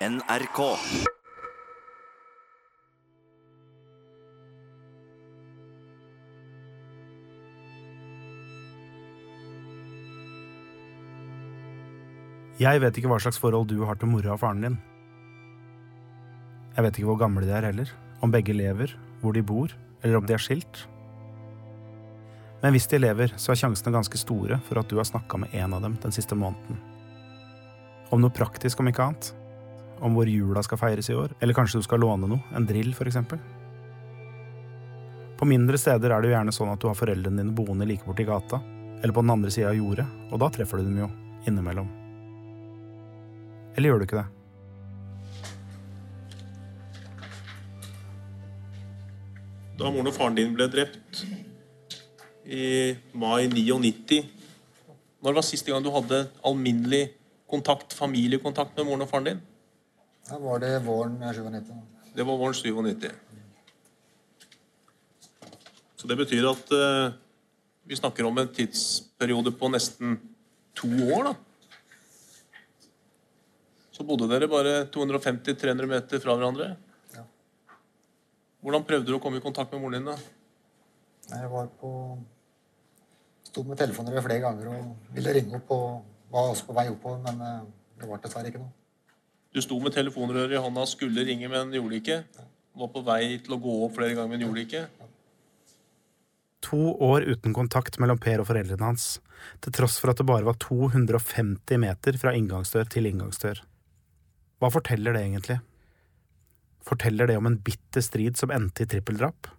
NRK. Jeg vet ikke hva slags forhold du har til mora og faren din. Jeg vet ikke hvor gamle de er heller, om begge lever, hvor de bor, eller om de er skilt. Men hvis de lever, så er sjansene ganske store for at du har snakka med en av dem den siste måneden. Om noe praktisk, om ikke annet. Om hvor jula skal feires i år, eller kanskje du skal låne noe, en drill eksempel. På mindre steder er det jo gjerne sånn at du har foreldrene dine boende like borti gata, eller på den andre sida av jordet, og da treffer du dem jo innimellom. Eller gjør du ikke det? Da moren og faren din ble drept i mai 99 Når var siste gang du hadde alminnelig kontakt, familiekontakt med moren og faren din? Da var det våren 97. Det var våren 97. Så det betyr at uh, vi snakker om en tidsperiode på nesten to år, da. Så bodde dere bare 250-300 meter fra hverandre. Ja. Hvordan prøvde du å komme i kontakt med moren din? da? Jeg var på Sto med telefoner flere ganger og ville ringe opp og var også på vei oppover, men eh, det var dessverre ikke noe. Du sto med telefonrøret i hånda, skulle ringe, men gjorde det ikke. Var på vei til å gå opp flere ganger, men gjorde det ikke. To år uten kontakt mellom Per og foreldrene hans, til tross for at det bare var 250 meter fra inngangsdør til inngangsdør. Hva forteller det egentlig? Forteller det om en bitter strid som endte i trippeldrap?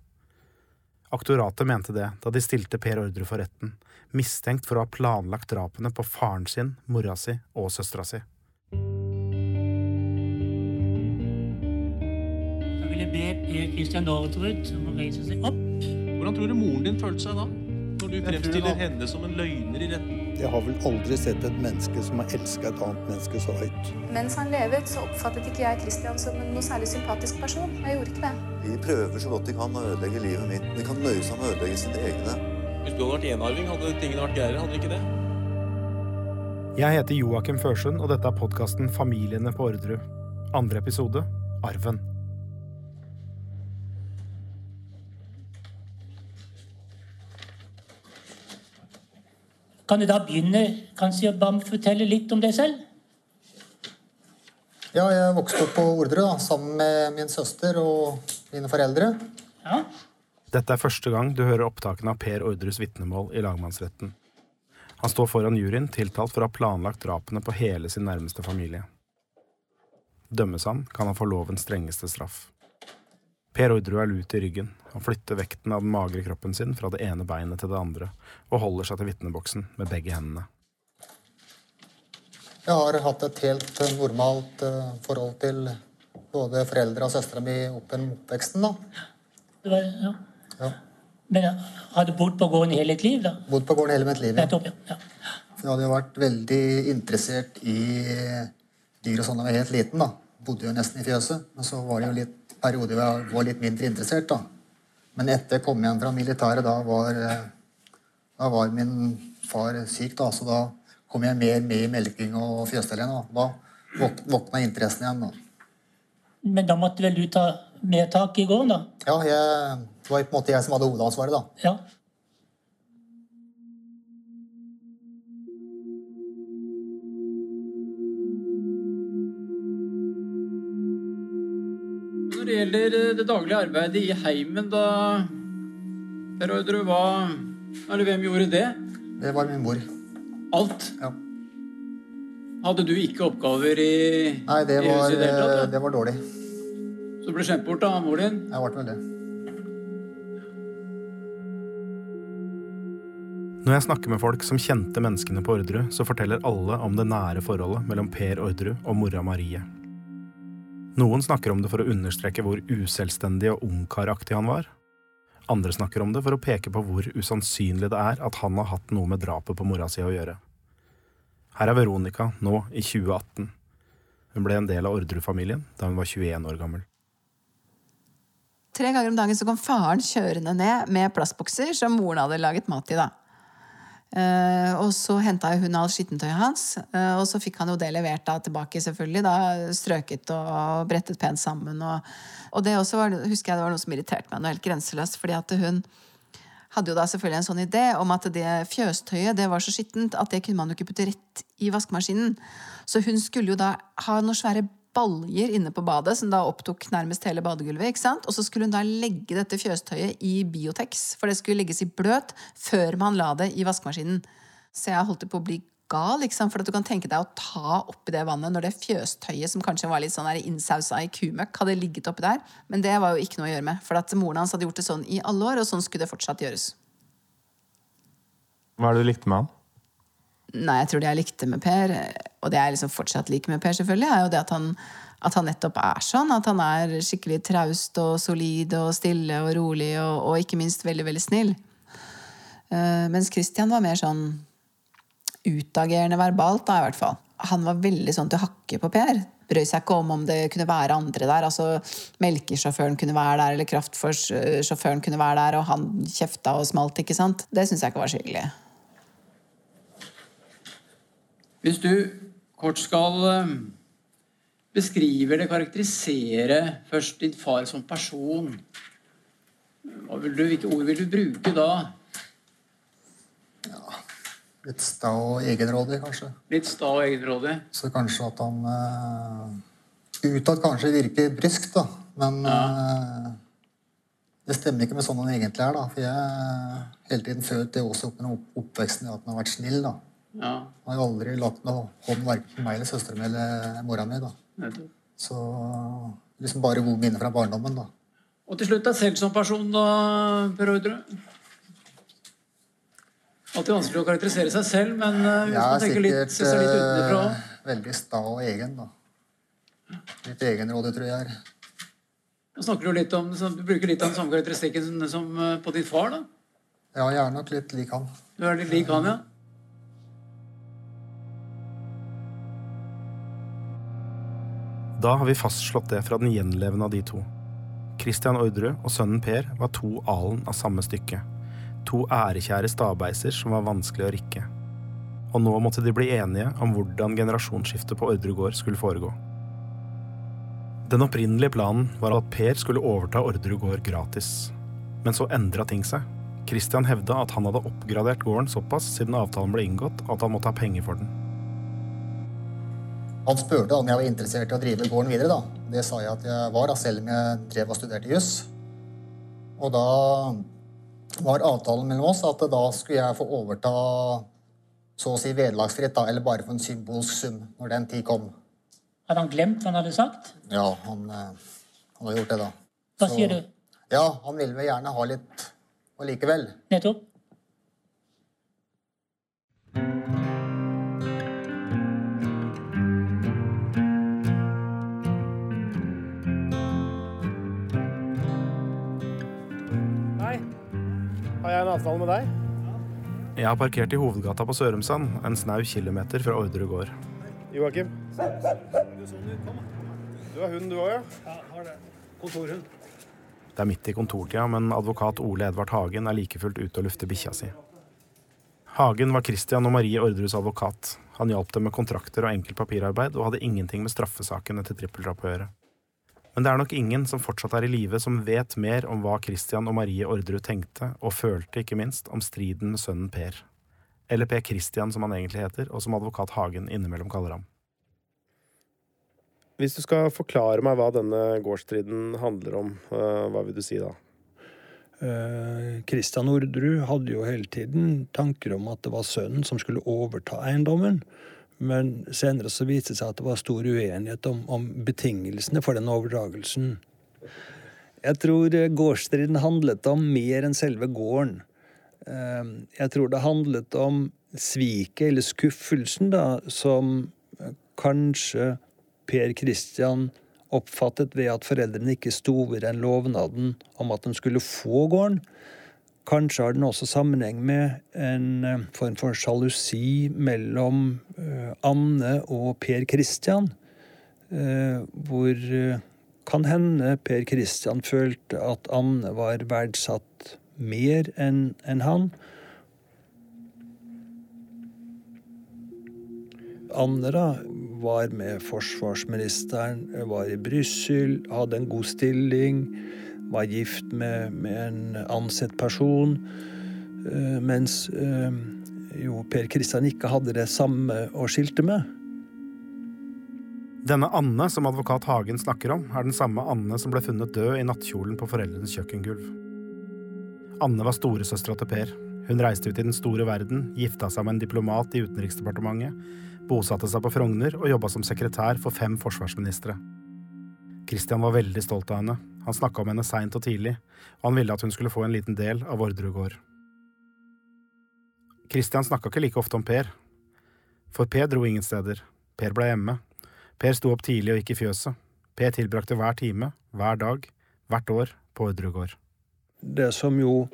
Aktoratet mente det da de stilte Per Ordre for retten, mistenkt for å ha planlagt drapene på faren sin, mora si og søstera si. Jeg be Per Christian Norderud om å reise seg opp. Hvordan tror du moren din følte seg da? Når du fremstiller henne som en løgner i retten? Jeg har vel aldri sett et menneske som har elska et annet menneske så høyt. Mens han levet, så oppfattet ikke jeg Christian som en noe særlig sympatisk person. Jeg gjorde ikke det. De prøver så godt de kan å ødelegge livet mitt. De kan nøye seg med å ødelegge sine egne. Hvis du hadde vært enarving, hadde tingene vært greiere, hadde de ikke det? Jeg heter Joakim Førsund, og dette er podkasten Familiene på Orderud. Andre episode Arven. Kan du da begynne kanskje å fortelle litt om deg selv? Ja, jeg vokste opp på Ordre da, sammen med min søster og mine foreldre. Ja. Dette er første gang du hører opptakene av Per Ordres vitnemål i lagmannsretten. Han står foran juryen tiltalt for å ha planlagt drapene på hele sin nærmeste familie. Dømmes han, kan han få lovens strengeste straff. Per Orderud er lut i ryggen. Han flytter vekten av den magre kroppen sin fra det ene beinet til det andre, og holder seg til vitneboksen med begge hendene. Jeg har hatt et helt eh, normalt eh, forhold til både foreldre og søstera mi opp gjennom oppveksten. da. Det var, ja. Ja. Men jeg hadde du bodd på gården hele mitt liv, da? Bodd på gården hele mitt liv. Ja. Nettopp, ja. ja. Jeg hadde jo vært veldig interessert i dyr og sånn da jeg var helt liten. da. Bodde jo nesten i fjøset. Men så var det jo litt perioder hvor jeg var litt mindre interessert. da. Men etter jeg kom hjem fra militæret, da var, eh, da var min far syk. da, Så da kom jeg mer med i melking og fjøsstell igjen. Da, da våk- våkna interessen igjen. da. Men da måtte vel du ta mer tak i gården, da? Ja, jeg, det var på en måte jeg som hadde hovedansvaret. da. Ja. Det gjelder eh, det daglige arbeidet i heimen, da Per Ordre, hva Eller hvem gjorde det? Det var min mor. Alt? Ja. Hadde du ikke oppgaver i, Nei, det i var, huset i det hele eh, det var dårlig. Så du ble skjemt bort av mor din? Jeg ble vel det. Når jeg snakker med folk som kjente menneskene på Orderud, så forteller alle om det nære forholdet mellom Per Orderud og mora Marie. Noen snakker om det for å understreke hvor uselvstendig og ungkaraktig han var. Andre snakker om det for å peke på hvor usannsynlig det er at han har hatt noe med drapet på mora si å gjøre. Her er Veronica nå i 2018. Hun ble en del av Orderud-familien da hun var 21 år gammel. Tre ganger om dagen så kom faren kjørende ned med plastbokser som moren hadde laget mat i. da. Eh, og så henta hun all skittentøyet hans, eh, og så fikk han jo det levert da tilbake, selvfølgelig. da, Strøket og brettet pent sammen. Og, og det også var, husker jeg det var noe som irriterte meg noe helt grenseløst. fordi at hun hadde jo da selvfølgelig en sånn idé om at det fjøstøyet det var så skittent at det kunne man jo ikke putte rett i vaskemaskinen. Så hun skulle jo da ha noen svære baljer inne på badet, som da opptok nærmest hele badegulvet. ikke sant? Og så skulle hun da legge dette fjøstøyet i Biotex, for det skulle legges i bløt før man la det i vaskemaskinen. Så jeg holdt på å bli gal, liksom, for at du kan tenke deg å ta oppi det vannet når det fjøstøyet, som kanskje var litt sånn innsausa i kumøkk, hadde ligget oppi der. Men det var jo ikke noe å gjøre med, for at moren hans hadde gjort det sånn i alle år, og sånn skulle det fortsatt gjøres. Hva er det du likte med han? Nei, jeg tror det jeg likte med Per, og det jeg liksom fortsatt liker med Per, selvfølgelig, er jo det at han, at han nettopp er sånn. At han er skikkelig traust og solid og stille og rolig og, og ikke minst veldig, veldig snill. Uh, mens Christian var mer sånn utagerende verbalt, da, i hvert fall. Han var veldig sånn til hakke på Per. Brøy seg ikke om om det kunne være andre der. altså Melkesjåføren kunne være der, eller kraftforsjåføren kunne være der, og han kjefta og smalt. ikke sant? Det syns jeg ikke var så hyggelig. Hvis du kort skal eh, beskrive eller karakterisere først din far som person, du, hvilke ord vil du bruke da? Ja, litt sta og egenrådig, kanskje. Litt sta og egenrådig? Så kanskje at han uh, utad kanskje virker brysk, da. Men ja. uh, det stemmer ikke med sånn han egentlig er. da, For jeg har hele tiden følt det også opp med oppveksten at han har vært snill. da. Ja. Han har jo aldri lagt noe hånd verken på meg eller søstera mi eller mora mi. da. Så liksom bare gode minner fra barndommen. da. Og til slutt deg selv som person, da, Per Ordre? Alltid vanskelig å karakterisere seg selv, men uh, hvis man tenker litt, ser seg litt utenfra uh, Veldig sta og egen, da. Litt egenrådig, tror jeg. er. Da snakker Du litt om, du bruker litt av den samme karakteristikken som uh, på din far? da? Ja, jeg er nok litt lik han. Du er litt lik han, ja? Da har vi fastslått det fra den gjenlevende av de to. Christian Orderud og sønnen Per var to alen av samme stykke. To ærekjære stabeiser som var vanskelig å rikke. Og nå måtte de bli enige om hvordan generasjonsskiftet på Orderud gård skulle foregå. Den opprinnelige planen var at Per skulle overta Orderud gård gratis. Men så endra ting seg. Christian hevda at han hadde oppgradert gården såpass siden avtalen ble inngått, at han måtte ha penger for den. Han spurte om jeg var interessert i å drive gården videre. da. Det sa jeg at jeg var, da, selv om jeg drev og studerte juss. Og da var avtalen mellom oss at da skulle jeg få overta så å si vederlagsfritt, da, eller bare for en symbolsk sum, når den tid kom. Hadde han glemt hva han hadde sagt? Ja, han, eh, han har gjort det, da. Hva så, sier du? Ja, Han ville vel gjerne ha litt allikevel. Nettopp. Har jeg en avtale med deg? Jeg har parkert i hovedgata på Sørumsand, en snau kilometer fra Ordre gård. Joakim. Du har hund, du òg, ja? Ja, har det. Kontorhund. Det er midt i kontortida, men advokat Ole Edvard Hagen er like fullt ute og lufter bikkja si. Hagen var Christian og Marie Ordres advokat. Han hjalp dem med kontrakter og enkelt papirarbeid, og hadde ingenting med straffesaken etter trippeldrap å gjøre. Men det er nok ingen som fortsatt er i live, som vet mer om hva Christian og Marie Orderud tenkte, og følte, ikke minst, om striden med sønnen Per. Eller Per Christian, som han egentlig heter, og som advokat Hagen innimellom kaller ham. Hvis du skal forklare meg hva denne gårdsstriden handler om, eh, hva vil du si da? Kristian Christian Orderud hadde jo hele tiden tanker om at det var sønnen som skulle overta eiendommen. Men senere så viste det seg at det var stor uenighet om, om betingelsene for den overdragelsen. Jeg tror eh, gårdsstriden handlet om mer enn selve gården. Eh, jeg tror det handlet om sviket, eller skuffelsen, da, som eh, kanskje Per Christian oppfattet ved at foreldrene ikke sto ved den lovnaden om at de skulle få gården. Kanskje har den også sammenheng med en eh, form for sjalusi mellom uh, Anne og Per Christian. Uh, hvor kan hende Per Christian følte at Anne var verdsatt mer enn en han. Anne da, var med forsvarsministeren, var i Brussel, hadde en god stilling, var gift med, med en ansett person. Eh, mens eh, jo Per Kristian ikke hadde det samme å skilte med. Denne Anne som advokat Hagen snakker om, er den samme Anne som ble funnet død i nattkjolen på foreldrenes kjøkkengulv. Anne var storesøstera til Per. Hun reiste ut i den store verden, gifta seg med en diplomat i Utenriksdepartementet, bosatte seg på Frogner og jobba som sekretær for fem forsvarsministre. Christian var veldig stolt av henne. Han snakka om henne seint og tidlig, og han ville at hun skulle få en liten del av Orderud gård. Christian snakka ikke like ofte om Per, for Per dro ingen steder. Per ble hjemme, Per sto opp tidlig og gikk i fjøset. Per tilbrakte hver time, hver dag, hvert år på Orderud gård. Det som jo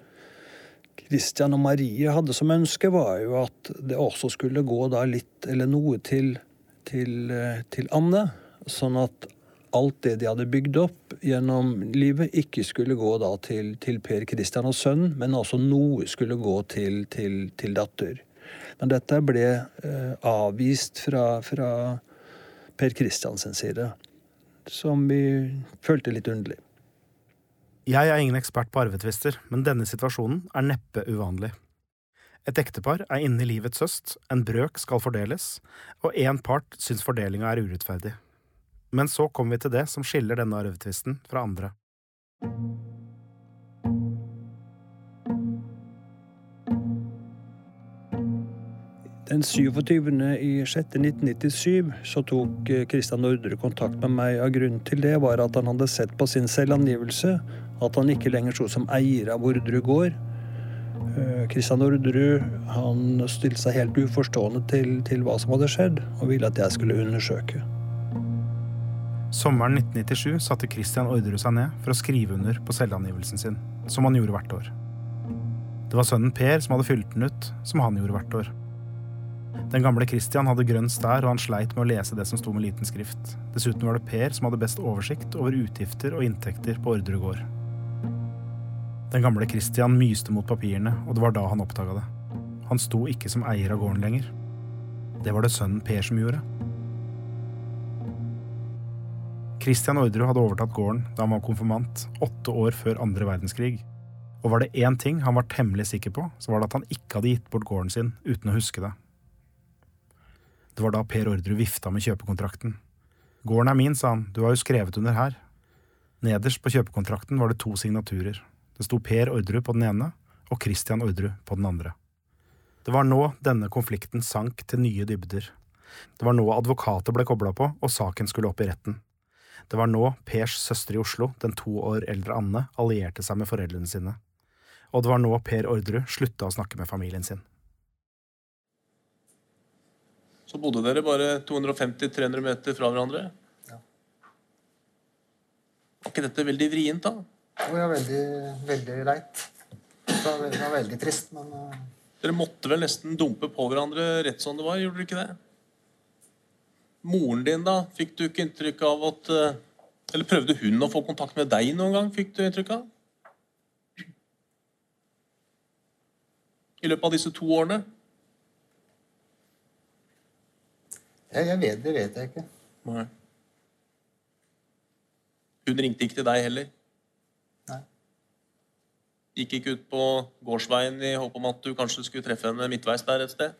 Kristian og Marie hadde som ønske, var jo at det også skulle gå da litt eller noe til, til, eh, til Anne. Sånn at alt det de hadde bygd opp gjennom livet, ikke skulle gå da til, til Per Kristian og sønn, men også noe skulle gå til, til, til datter. Men dette ble eh, avvist fra, fra Per Kristian side, som vi følte litt underlig. Jeg er ingen ekspert på arvetvister, men denne situasjonen er neppe uvanlig. Et ektepar er inne i livets høst, en brøk skal fordeles, og én part syns fordelinga er urettferdig. Men så kommer vi til det som skiller denne arvetvisten fra andre. Den 27. i 6.1997 så tok Kristian eh, Nordre kontakt med meg. av Grunnen til det var at han hadde sett på sin selvangivelse at han ikke lenger sto som eier av Ordre gård. Kristian eh, Orderud han stilte seg helt uforstående til, til hva som hadde skjedd, og ville at jeg skulle undersøke. Sommeren 1997 satte Kristian Orderud seg ned for å skrive under på selvangivelsen sin, som han gjorde hvert år. Det var sønnen Per som hadde fylt den ut, som han gjorde hvert år. Den gamle Christian hadde grønn stær, og han sleit med å lese det som sto med liten skrift. Dessuten var det Per som hadde best oversikt over utgifter og inntekter på Orderud gård. Den gamle Christian myste mot papirene, og det var da han oppdaga det. Han sto ikke som eier av gården lenger. Det var det sønnen Per som gjorde. Christian Orderud hadde overtatt gården da han var konfirmant, åtte år før andre verdenskrig. Og var det én ting han var temmelig sikker på, så var det at han ikke hadde gitt bort gården sin uten å huske det. Det var da Per Orderud vifta med kjøpekontrakten. Gården er min, sa han, du har jo skrevet under her. Nederst på kjøpekontrakten var det to signaturer. Det sto Per Orderud på den ene og Christian Orderud på den andre. Det var nå denne konflikten sank til nye dybder. Det var nå advokater ble kobla på, og saken skulle opp i retten. Det var nå Pers søster i Oslo, den to år eldre Anne, allierte seg med foreldrene sine. Og det var nå Per Orderud slutta å snakke med familien sin så bodde dere bare 250-300 meter fra hverandre. Ja. Var ikke dette veldig vrient, da? Jo, ja, veldig, veldig leit. Det var, det var veldig trist, men uh... Dere måtte vel nesten dumpe på hverandre rett som det var, gjorde dere ikke det? Moren din, da? Fikk du ikke inntrykk av at uh... Eller prøvde hun å få kontakt med deg noen gang? Fikk du inntrykk av? I løpet av disse to årene? Ja, jeg vet, det vet jeg ikke. Nei. Hun ringte ikke til deg heller? Nei. Gikk ikke ut på gårdsveien i håp om at du kanskje skulle treffe henne midtveis der et sted?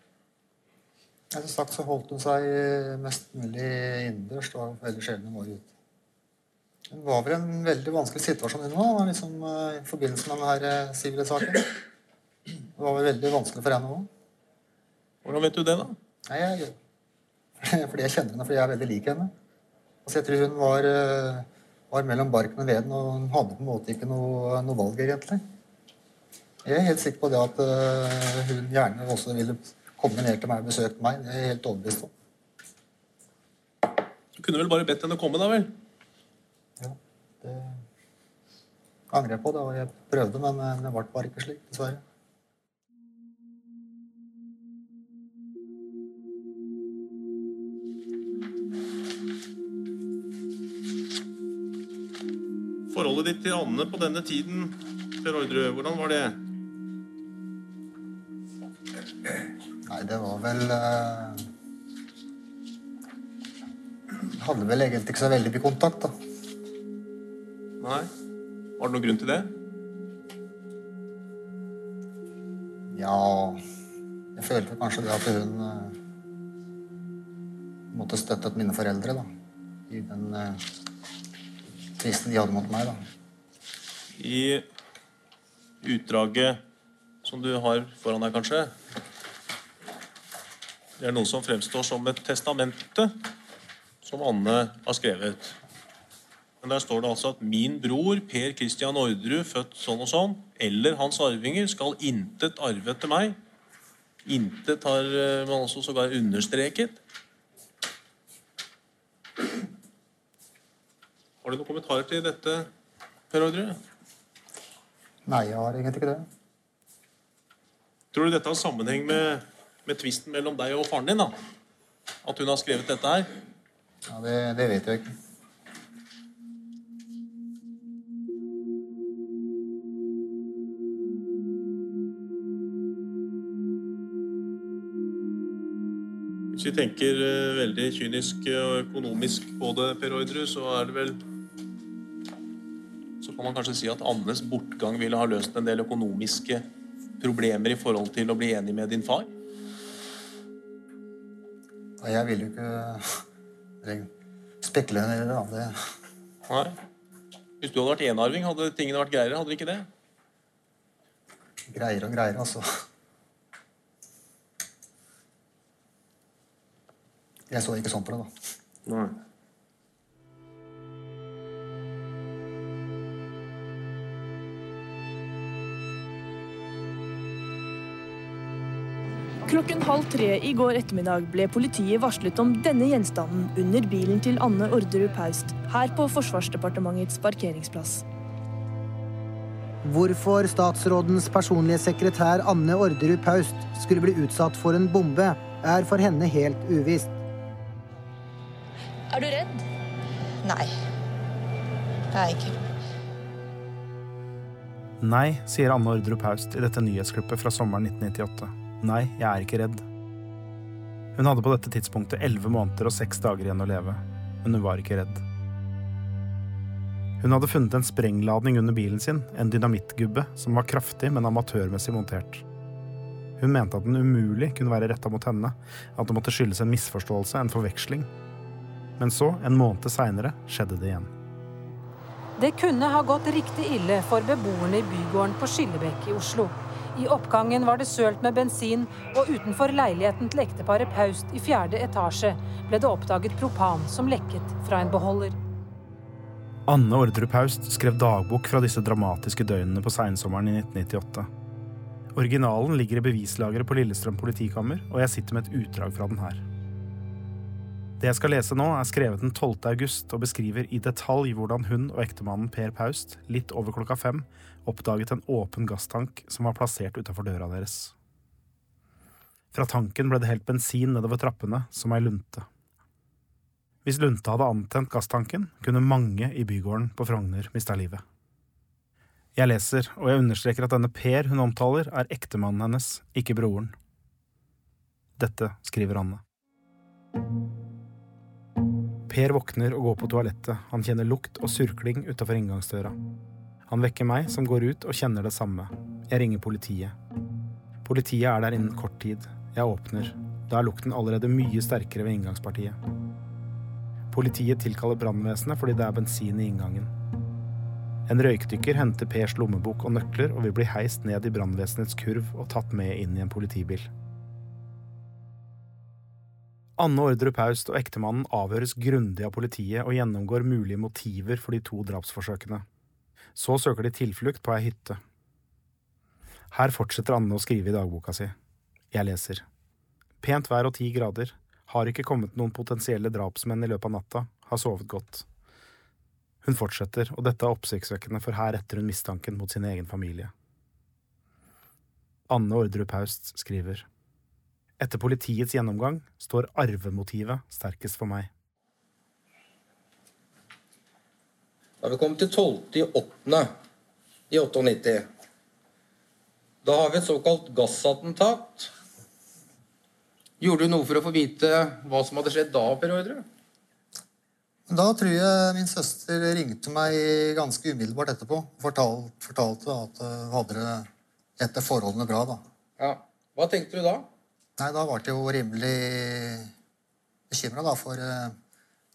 Som sagt så holdt hun seg mest mulig innendørs. Det var veldig sjelden hun var ute. Hun var vel i en veldig vanskelig situasjon hun òg, liksom, eh, i forbindelse med denne eh, sivile saken. Det var vel veldig vanskelig for henne òg. Hvordan vet du det, da? Nei, jeg fordi jeg kjenner henne fordi jeg er veldig lik henne. Altså, jeg tror hun var, eh, var mellom barken og veden, og hun hadde på en måte ikke noe, noe valg, egentlig. Jeg er helt sikker på det at hun gjerne også ville komme ned til meg og besøkt meg. Det er jeg helt overbevist om. Du kunne vel bare bedt henne komme, da vel? Ja, det angrer jeg på. Da. Jeg prøvde, men eh, det ble bare ikke slik, dessverre. Forholdet ditt til Anne på denne tiden, Per Orderud, hvordan var det? Det var vel uh, hadde vel egentlig ikke så veldig mye kontakt, da. Nei? Var det noen grunn til det? Ja Jeg følte kanskje det at hun uh, måtte støttet mine foreldre, da. I den uh, tvisten de hadde mot meg, da. I utdraget som du har foran deg, kanskje Det er noe som fremstår som et testamente som Anne har skrevet. Men der står det altså at 'min bror Per Christian Orderud, født sånn og sånn, eller hans arvinger, skal intet arve etter meg'. Intet har eh, man også sågar understreket. Har du noen kommentarer til dette, Per Orderud? Nei, jeg har egentlig ikke det. Tror du dette har sammenheng med, med tvisten mellom deg og faren din? da? At hun har skrevet dette her? Ja, det, det vet jeg ikke. Hvis vi tenker eh, veldig kynisk og økonomisk på det, Per Orderud, så er det vel Så kan man kanskje si at Annes bortgang ville ha løst en del økonomiske problemer i forhold til å bli enig med din far? Og jeg vil jo ikke eller, spekulere i det. Det, Nei. Hvis du hadde vært enarving, hadde tingene vært greiere? Hadde de ikke det? greier og greier, altså. Jeg så ikke sånn på det, da. Nei. Klokken halv tre i går ettermiddag ble politiet varslet om denne gjenstanden under bilen til Anne Orderud Paust her på Forsvarsdepartementets parkeringsplass. Hvorfor statsrådens personlige sekretær Anne Orderud Paust skulle bli utsatt for en bombe, er for henne helt uvisst. Er du redd? Nei. Det er jeg ikke. Nei, sier Anne Orderud Haust i dette nyhetsklippet fra sommeren 1998. Nei, jeg er ikke redd. Hun hadde på dette tidspunktet elleve måneder og seks dager igjen å leve, men hun var ikke redd. Hun hadde funnet en sprengladning under bilen sin, en dynamittgubbe som var kraftig, men amatørmessig montert. Hun mente at den umulig kunne være retta mot henne, at det måtte skyldes en misforståelse, en forveksling. Men så, en måned seinere, skjedde det igjen. Det kunne ha gått riktig ille for beboerne i bygården på Skillebekk i Oslo. I oppgangen var det sølt med bensin, og utenfor leiligheten til ekteparet Paust i fjerde etasje ble det oppdaget propan som lekket fra en beholder. Anne Ordrup Haust skrev dagbok fra disse dramatiske døgnene på seinsommeren i 1998. Originalen ligger i bevislageret på Lillestrøm politikammer, og jeg sitter med et utdrag fra den her. Det jeg skal lese nå, er skrevet den 12. august og beskriver i detalj hvordan hun og ektemannen Per Paust, litt over klokka fem, oppdaget en åpen gasstank som var plassert utafor døra deres. Fra tanken ble det helt bensin nedover trappene, som ei lunte. Hvis lunta hadde antent gasstanken, kunne mange i bygården på Frogner mista livet. Jeg leser, og jeg understreker at denne Per hun omtaler, er ektemannen hennes, ikke broren. Dette skriver Anne. Per våkner og går på toalettet, han kjenner lukt og surkling utafor inngangsdøra. Han vekker meg, som går ut og kjenner det samme. Jeg ringer politiet. Politiet er der innen kort tid. Jeg åpner. Da er lukten allerede mye sterkere ved inngangspartiet. Politiet tilkaller brannvesenet fordi det er bensin i inngangen. En røykdykker henter Pers lommebok og nøkler, og vi blir heist ned i brannvesenets kurv og tatt med inn i en politibil. Anne Ordrup Haust og ektemannen avhøres grundig av politiet og gjennomgår mulige motiver for de to drapsforsøkene. Så søker de tilflukt på ei hytte. Her fortsetter Anne å skrive i dagboka si. Jeg leser. Pent vær og ti grader. Har ikke kommet noen potensielle drapsmenn i løpet av natta. Har sovet godt. Hun fortsetter, og dette er oppsiktsvekkende, for her retter hun mistanken mot sin egen familie. Anne Ordrup Haust skriver. Etter politiets gjennomgang står arvemotivet sterkest for meg. Da har vi kommet til 12.8. i 8. i 98. Da har vi et såkalt gassattentat. Gjorde du noe for å få vite hva som hadde skjedd da, Per Ordre? Da tror jeg min søster ringte meg ganske umiddelbart etterpå og fortalte, fortalte at hun hadde det etter forholdene bra. da. Ja. Hva tenkte du da? Nei, Da ble jeg jo rimelig bekymra, for uh,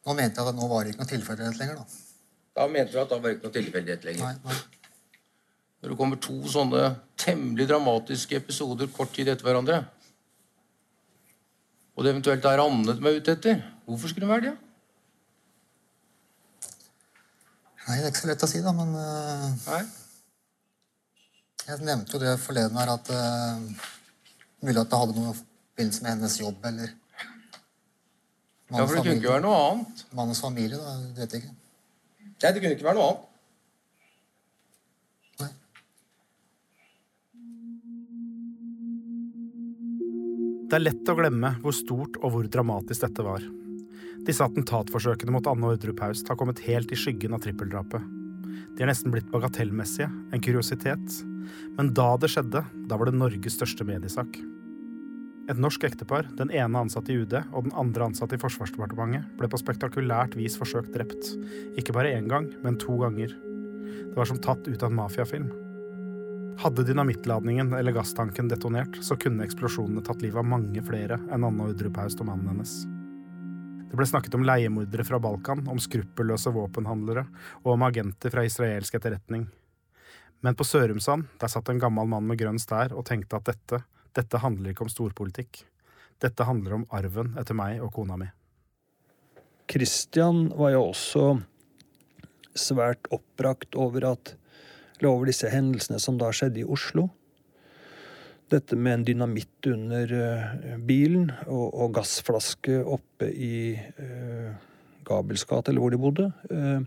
nå mente jeg at nå var det ikke noe tilfeldighet lenger. Da Da mente du at da var det ikke noe tilfeldighet lenger? Nei, nei. Når det kommer to sånne temmelig dramatiske episoder kort tid etter hverandre, og det eventuelt er Anne de er ute etter, hvorfor skulle hun være det? Nei, det er ikke så lett å si, da, men uh, Jeg nevnte jo det forleden her at uh, Mulig at det hadde noe forbindelse med hennes jobb eller Ja, for det kunne ikke være noe annet. Mannens familie, da. Det vet jeg ikke. Nei, det kunne ikke være noe annet. Det er lett å glemme hvor stort og hvor dramatisk dette var. Disse attentatforsøkene mot Anne Ordrup Haust har kommet helt i skyggen av trippeldrapet. De er nesten blitt bagatellmessige, en kuriositet. Men da det skjedde, da var det Norges største mediesak. Et norsk ektepar, den ene ansatt i UD og den andre ansatt i Forsvarsdepartementet, ble på spektakulært vis forsøkt drept. Ikke bare én gang, men to ganger. Det var som tatt ut av en mafiafilm. Hadde dynamittladningen eller gasstanken detonert, så kunne eksplosjonene tatt livet av mange flere enn Anna Udrupaust og mannen hennes. Det ble snakket om leiemordere fra Balkan, om skruppelløse våpenhandlere og om agenter fra israelsk etterretning. Men på Sørumsand, der satt en gammel mann med grønn stær og tenkte at dette, dette handler ikke om storpolitikk. Dette handler om arven etter meg og kona mi. Christian var jo også svært oppbrakt over at over disse hendelsene som da skjedde i Oslo. Dette med en dynamitt under uh, bilen og, og, gassflaske oppe i uh, Gabels gate, eller hvor de bodde. Uh,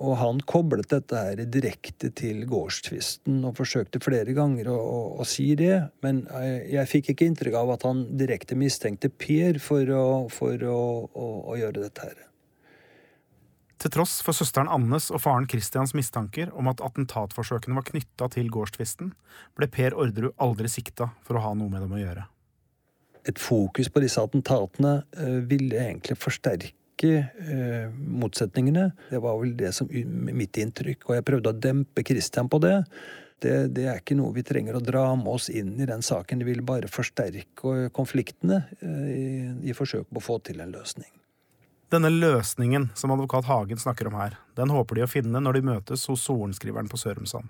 og han koblet dette her direkte til gårdstvisten og forsøkte flere ganger å, å, å si det. Men jeg, jeg, fikk ikke inntrykk av at han direkte mistenkte Per for å, for å, å gjøre dette her. Til tross for søsteren Annes og faren Christians mistanker om at attentatforsøkene var knytta til gårdstvisten, ble Per Orderud aldri sikta for å ha noe med dem å gjøre. Et fokus på disse attentatene uh, ville egentlig forsterke uh, motsetningene. Det var vel det som mitt inntrykk, og jeg prøvde å dempe Christian på det. Det, det, er ikke noe vi trenger å dra med oss inn i den saken. Det vil bare forsterke konfliktene eh, i, i forsøk på å få til en løsning. Denne løsningen som advokat Hagen snakker om her, den håper de å finne når de møtes hos sorenskriveren på Sørumsand.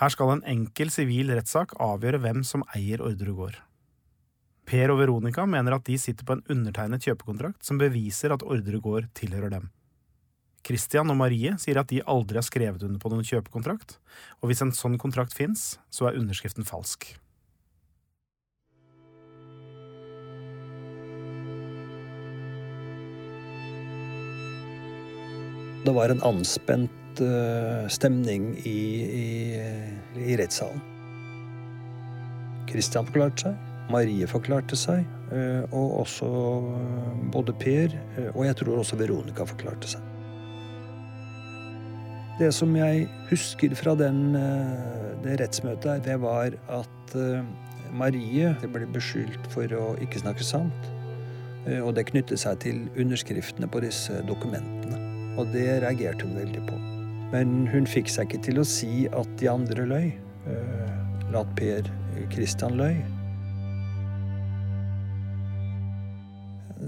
Her skal en enkel sivil rettssak avgjøre hvem som eier Orderud gård. Per og Veronica mener at de sitter på en undertegnet kjøpekontrakt som beviser at ordre gård tilhører dem. Christian og Marie sier at de aldri har skrevet under på noen kjøpekontrakt, og hvis en sånn kontrakt fins, så er underskriften falsk. Det var en anspent uh, stemning i, i, i rettssalen. Christian forklarte seg, Marie forklarte seg, uh, og også både Per uh, og jeg tror også Veronica forklarte seg. Det som jeg husker fra den, det rettsmøtet, det var at Marie ble beskyldt for å ikke snakke sant. Og det knyttet seg til underskriftene på disse dokumentene. Og det reagerte hun veldig på. Men hun fikk seg ikke til å si at de andre løy. Eh, at Per Christian løy.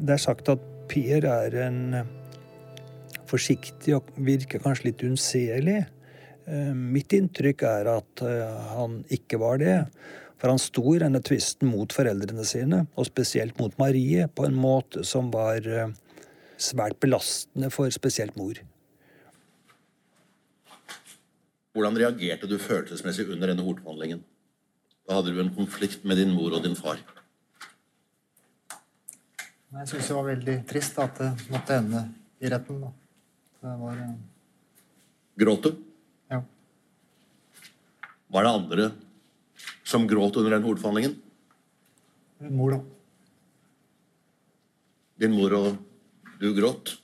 Det er sagt at Per er en forsiktig og virker kanskje litt unnselig. Eh, mitt inntrykk er at eh, han ikke var det. For han sto i denne tvisten mot foreldrene sine, og spesielt mot Marie, på en måte som var svært belastende for spesielt mor. Hvordan reagerte du følelsesmessig under denne hovedforhandlingen? Da hadde du en konflikt med din mor og din far. Jeg syns det var veldig trist at det måtte ende i retten. Da. Det var uh... Gråt du? Ja. Var det andre som gråt under den hovedforhandlingen? Mor, da. Din mor og du gråt?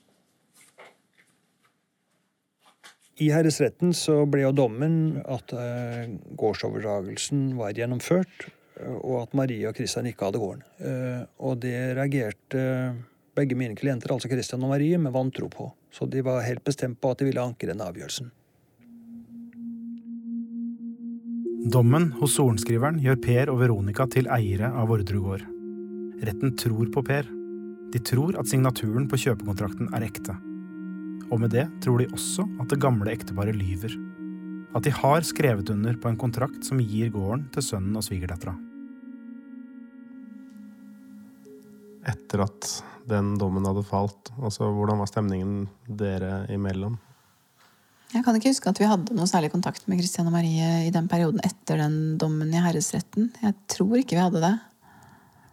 I herresretten så ble jo dommen at uh, gårdsoverdragelsen var gjennomført, og at Marie og Kristian ikke hadde gården. Uh, og det reagerte begge mine klienter, altså Christian og Marie, med vantro på. Så de var helt bestemt på at de ville anke den avgjørelsen. Dommen hos sorenskriveren gjør Per og Veronica til eiere av Orderud gård. Retten tror på Per. De tror at signaturen på kjøpekontrakten er ekte. Og med det tror de også at det gamle ekteparet lyver. At de har skrevet under på en kontrakt som gir gården til sønnen og svigerdattera. Etter at den dommen hadde falt, altså hvordan var stemningen dere imellom? Jeg kan ikke huske at vi hadde noe særlig kontakt med Christian og Marie i den perioden etter den dommen i herresretten. Jeg tror ikke vi hadde det.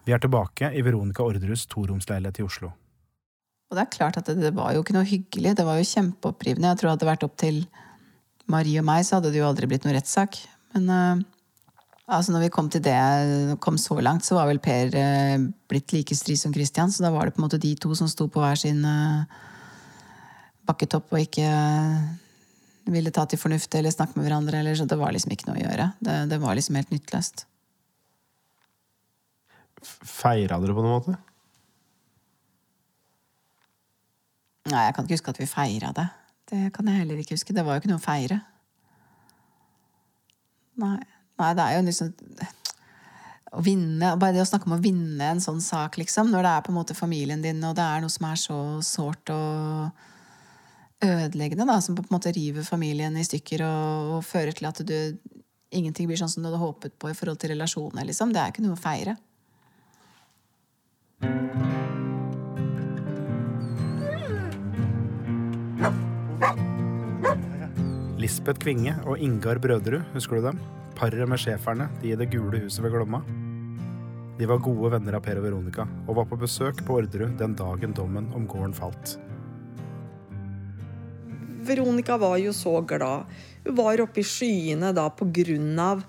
Vi er tilbake i Veronica Orderus toromsleilighet i Oslo. Og det er klart at det, det, var jo ikke noe hyggelig. Det var jo kjempeopprivende. Jeg tror hadde det vært opp til Marie og meg, så hadde det jo aldri blitt noe rettssak. Men uh, altså når vi kom til det, kom så langt, så var vel Per eh, blitt like stri som Christian. Så da var det på en måte de to som sto på hver sin eh, bakketopp og ikke ville ta til fornuft eller snakke med hverandre. Eller, så det var liksom ikke noe å gjøre. Det, det var liksom helt nytteløst. Feira dere på noen måte? Nei, jeg kan ikke huske at vi feira det. Det kan jeg heller ikke huske. Det var jo ikke noe å feire. Nei. Nei, det er jo liksom å vinne, Bare det å snakke om å vinne en sånn sak, liksom, når det er på en måte familien din, og det er noe som er så sårt og ødeleggende, da, som på en måte river familien i stykker og, og fører til at du ingenting blir sånn som du hadde håpet på i forhold til relasjoner, liksom. Det er ikke noe å feire. Lisbeth Kvinge og Ingar Brøderud, husker du dem? Paret med schæferne, de i det gule huset ved Glomma. De var gode venner av Per og Veronica, og var på besøk på Orderud den dagen dommen om gården falt. Veronica var jo så glad. Hun var oppe i skyene da på grunn av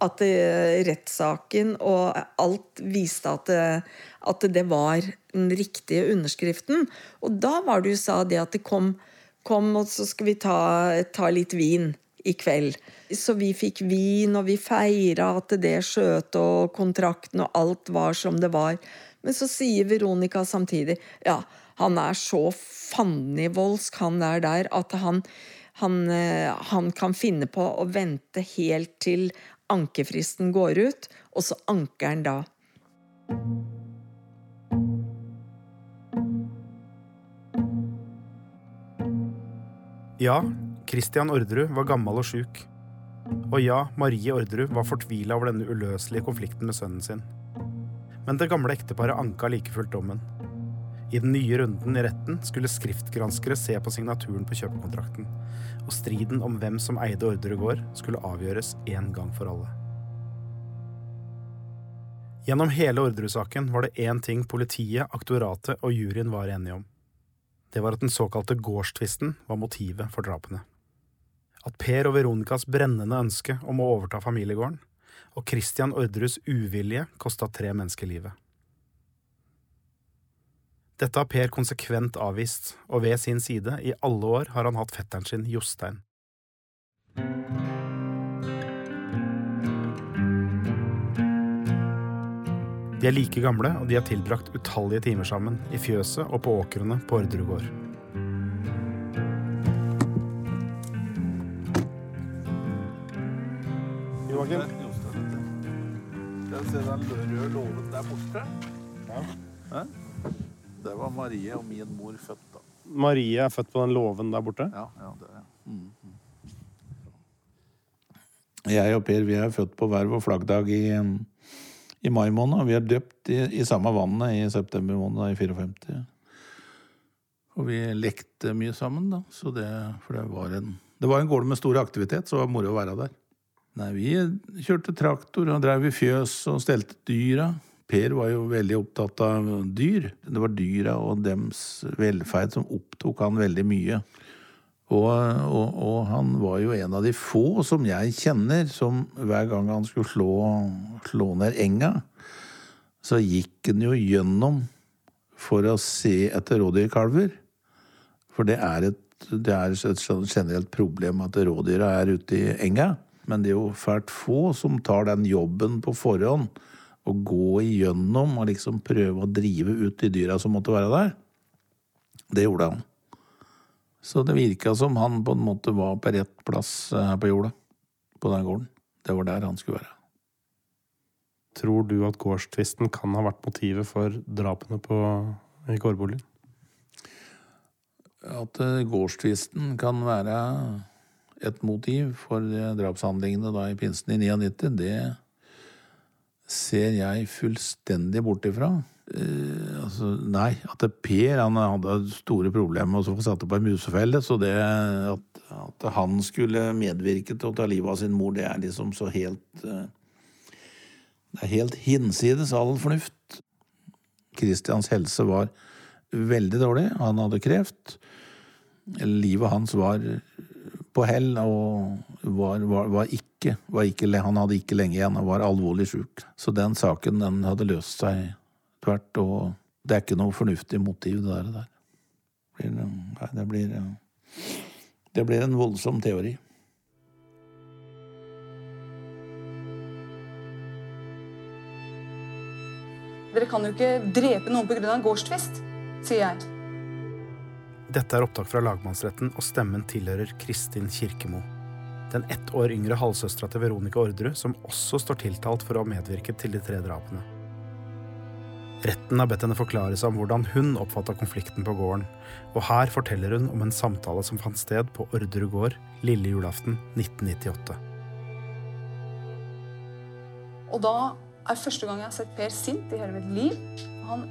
at eh, rettssaken og alt viste at det, at det var den riktige underskriften. Og da var det hun sa det at det kom Kom, og så skal vi ta, ta litt vin i kveld. Så vi fikk vin, og vi feira at det skjøt og kontrakten og alt var som det var. Men så sier Veronica samtidig ja, han er så fannivoldsk, han der der, at han, han, eh, han kan finne på å vente helt til ankefristen går ut, og så anker han da. Ja, Christian Orderud var gammel og sjuk. Og ja, Marie Orderud var fortvila over denne uløselige konflikten med sønnen sin. Men det gamle ekteparet anka like fullt dommen. I den nye runden i retten skulle skriftgranskere se på signaturen på kjøpekontrakten, og striden om hvem som eide Orderud gård, skulle avgjøres én gang for alle. Gjennom hele Orderud-saken var det én ting politiet, aktoratet og juryen var enige om det var at den såkalte gårdstvisten var motivet for drapene. At Per og Veronicas brennende ønske om å overta familiegården og Christian Ordres uvilje kosta tre mennesker livet. Dette har Per konsekvent avvist, og ved sin side i alle år har han hatt fetteren sin Jostein. De er like gamle, og de har tilbrakt utallige timer sammen, i fjøset og på åkrene på Orderud Skal vi Se den røde låven der borte. Ja. Det var Marie og min mor født, da. Marie er født på den låven der borte? Ja, ja det er mm. Jeg og Per vi er født på hver vår flaggdag i i mai måned. Vi er døpt i, i samme vannet i september måned i 54. Og vi lekte mye sammen, da. Så det, for det var en det var en gård med stor aktivitet, så det var moro å være der. Nei, vi kjørte traktor og drev i fjøs og stelte dyra. Per var jo veldig opptatt av dyr. Det var dyra og dems velferd som opptok han veldig mye. Og, og, og, han var jo en av de få som jeg kjenner, som hver gang han skulle slå, slå ned enga, så gikk han jo gjennom for å se etter rådyrkalver. For det er, et, det er et generelt problem at rådyra er ute i enga. Men det er jo fælt få som tar den jobben på forhånd å gå igjennom og liksom prøve å drive ut de dyra som måtte være der. Det gjorde han. Så det virka som han på en måte var på rett plass her på jorda. På den gården. Det var der han skulle være. Tror du at gårdstvisten kan ha vært motivet for drapene på, i gårdboligen? At eh, gårdstvisten kan være et motiv for eh, drapshandlingene da i pinsen i 99, det ser jeg fullstendig bort ifra. Eh, altså, nei, at Per han hadde store problemer med å få satt opp ei musefelle, så det at, at, han skulle medvirke til å ta livet av sin mor, det er liksom så helt eh, Det er helt hinsides all fornuft. Christians helse var veldig dårlig. Han hadde kreft. Livet hans var på hell og var, var, var, ikke, ikke, Han hadde ikke lenge igjen og var alvorlig sjuk. Så den saken den hadde løst seg tvert, og det er ikke noe fornuftig motiv, det der. Det blir, nei, det blir, det blir en voldsom teori. Dere kan jo ikke drepe noen pga. en gårdstvist, sier jeg. Dette er opptak fra lagmannsretten, og stemmen tilhører Kristin Kirkemo. Den ett år yngre halvsøstera til Veronica Orderud, som også står tiltalt for å ha medvirket til de tre drapene. Retten har bedt henne forklare seg om hvordan hun oppfatta konflikten på gården, og her forteller hun om en samtale som fant sted på Orderud gård lille julaften 1998. Og da er første gang jeg har sett Per sint i hele mitt liv. Han,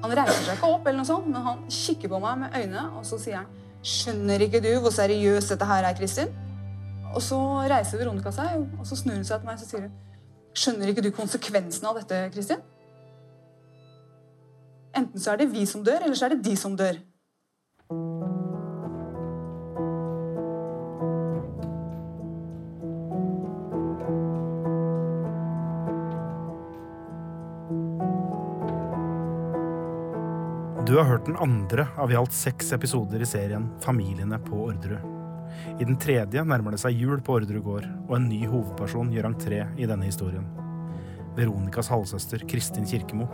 han reiser seg ikke opp, eller noe sånt, men han kikker på meg med øynene, og så sier han Skjønner ikke du hvor seriøst dette her er, Kristin? Og så reiser Veronica seg, og så snur hun seg til meg og sier hun Skjønner ikke du konsekvensen av dette, Kristin? Enten så er det vi som dør, eller så er det de som dør. Du har hørt den andre av i alt seks episoder i serien Familiene på Orderud. I den tredje nærmer det seg jul på Orderud gård, og en ny hovedperson gjør entré i denne historien. Veronicas halvsøster Kristin Kirkemo.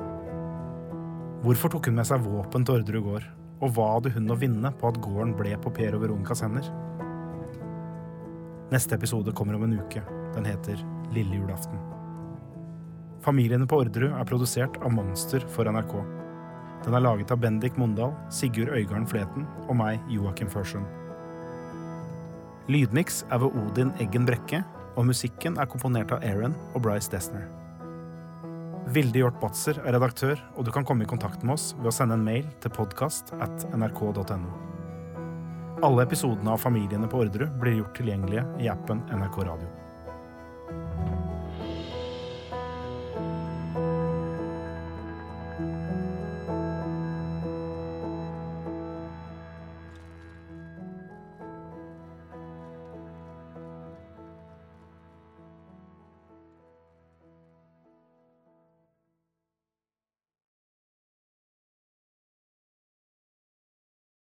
Hvorfor tok hun med seg våpen til Orderud gård, og hva hadde hun å vinne på at gården ble på Per og Veronicas hender? Neste episode kommer om en uke. Den heter Lille julaften. Familiene på Orderud er produsert av Monster for NRK. Den er laget av Bendik Mondal, Sigurd Øygarden Fleten og meg, Joakim Førsund. Lydmiks er ved Odin Eggen Brekke, og musikken er komponert av Aaron og Bryce Desner. Vilde Hjort Batzer er redaktør, og du kan komme i kontakt med oss ved å sende en mail til podkast at nrk.no. Alle episodene av Familiene på Orderud blir gjort tilgjengelige i appen NRK Radio.